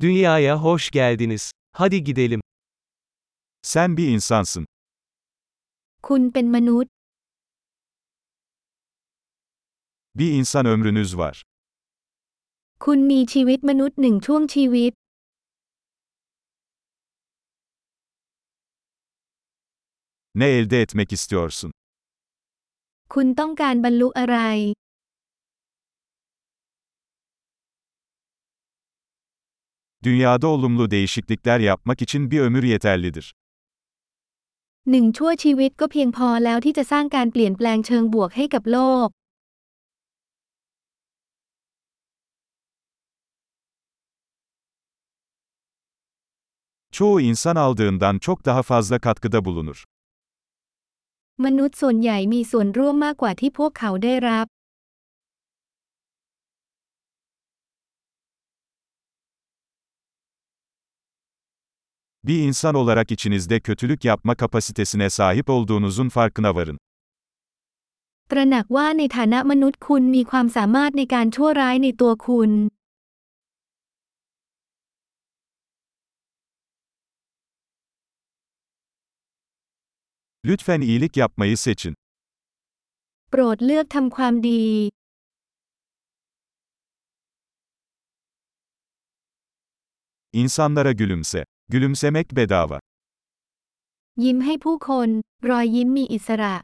Dünyaya hoş geldiniz. Hadi gidelim. Sen bir insansın. คุณเป็นมนุษย์ Bir insan ömrünüz var. คุณมีชีวิตมนุษย์หนึ่งช่วงชีวิต Ne elde etmek istiyorsun? คุณต้องการบรรลุอะไร Dünyada olumlu değişiklikler yapmak için bir ömür yeterlidir. หนึ่งชั่วชีวิตก็เพียงพอแล้วที่จะสร้างการเปลี่ยนแปลงเชิงบวกให้กับโลก Çoğu insan aldığından çok daha fazla katkıda bulunur. มนุษย์ส่วนใหญ่มีส่วนร่วมมากกว่าที่พวกเขาได้รับ Bir insan olarak içinizde kötülük yapma kapasitesine sahip olduğunuzun farkına varın. ตระหนักว่าในฐานะมนุษย์คุณมีความสามารถในการชั่วร้ายในตัวคุณ Lütfen iyilik yapmayı seçin. โปรดเลือกทำความดี İnsanlara gülümse. Gülümsemek bedava. ยิ้มให้ผู้คน รอยยิ้มมีอิสระ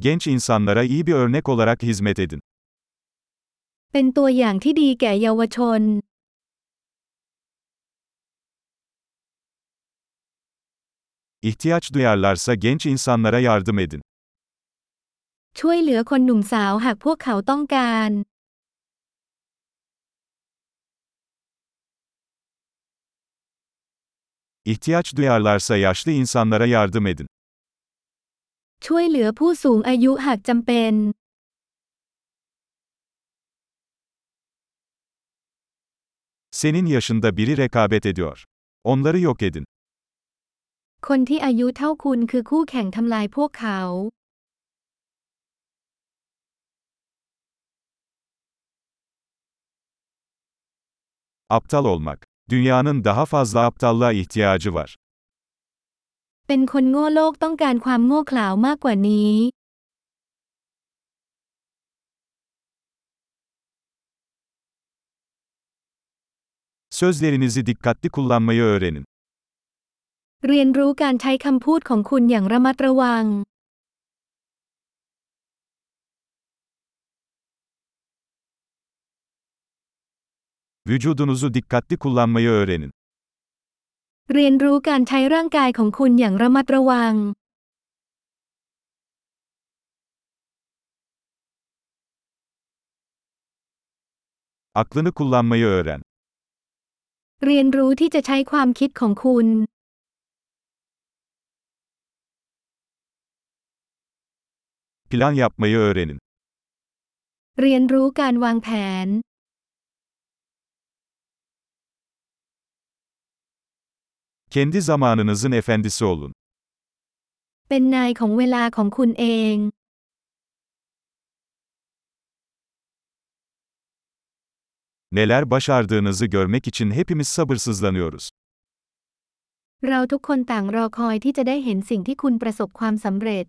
Genç insanlara iyi bir örnek olarak hizmet edin. เป็นตัวอย่างที่ดีแก่เยาวชน İhtiyaç duyarlarsa genç insanlara yardım edin. ช่วยเหลือคนหนุ่มสาวหากพวกเขาต้องการ İhtiyaç duyarlarsa yaşlı insanlara yardım edin. ช่วยเหลือผู้สูงอายุหากจำเป็น Senin yaşında biri rekabet ediyor. Onları yok edin. คนที่อายุเท่าคุณคือคู่แข่งทำลายพวกเขา Aptal olmak. Dünyanın daha fazla aptallığa ihtiyacı var. เป็นคนโง่โลกต้องการความโง่เขลาวมากกว่านี้ Sözlerinizi dikkatli kullanmayı öğrenin. เรียนรู้การใช้คำพูดของคุณอย่างระมัดระวัง Vücudunuzu dikkatli kullanmayı öğrenin. เรียนรู้การใช้ร่างกายของคุณอย่างระมัดระวัง Aklını kullanmayı öğren. เรียนรู้ที่จะใช้ความคิดของคุณ Plan yapmayı öğrenin. เรียนรู้การวางแผน Kendi zamanınızın efendisi olun. เป็นนายของเวลาของคุณเอง Neler başardığınızı görmek için hepimiz sabırsızlanıyoruz. เราทุกคนต่างรอคอยที่จะได้เห็นสิ่งที่คุณประสบความสำเร็จ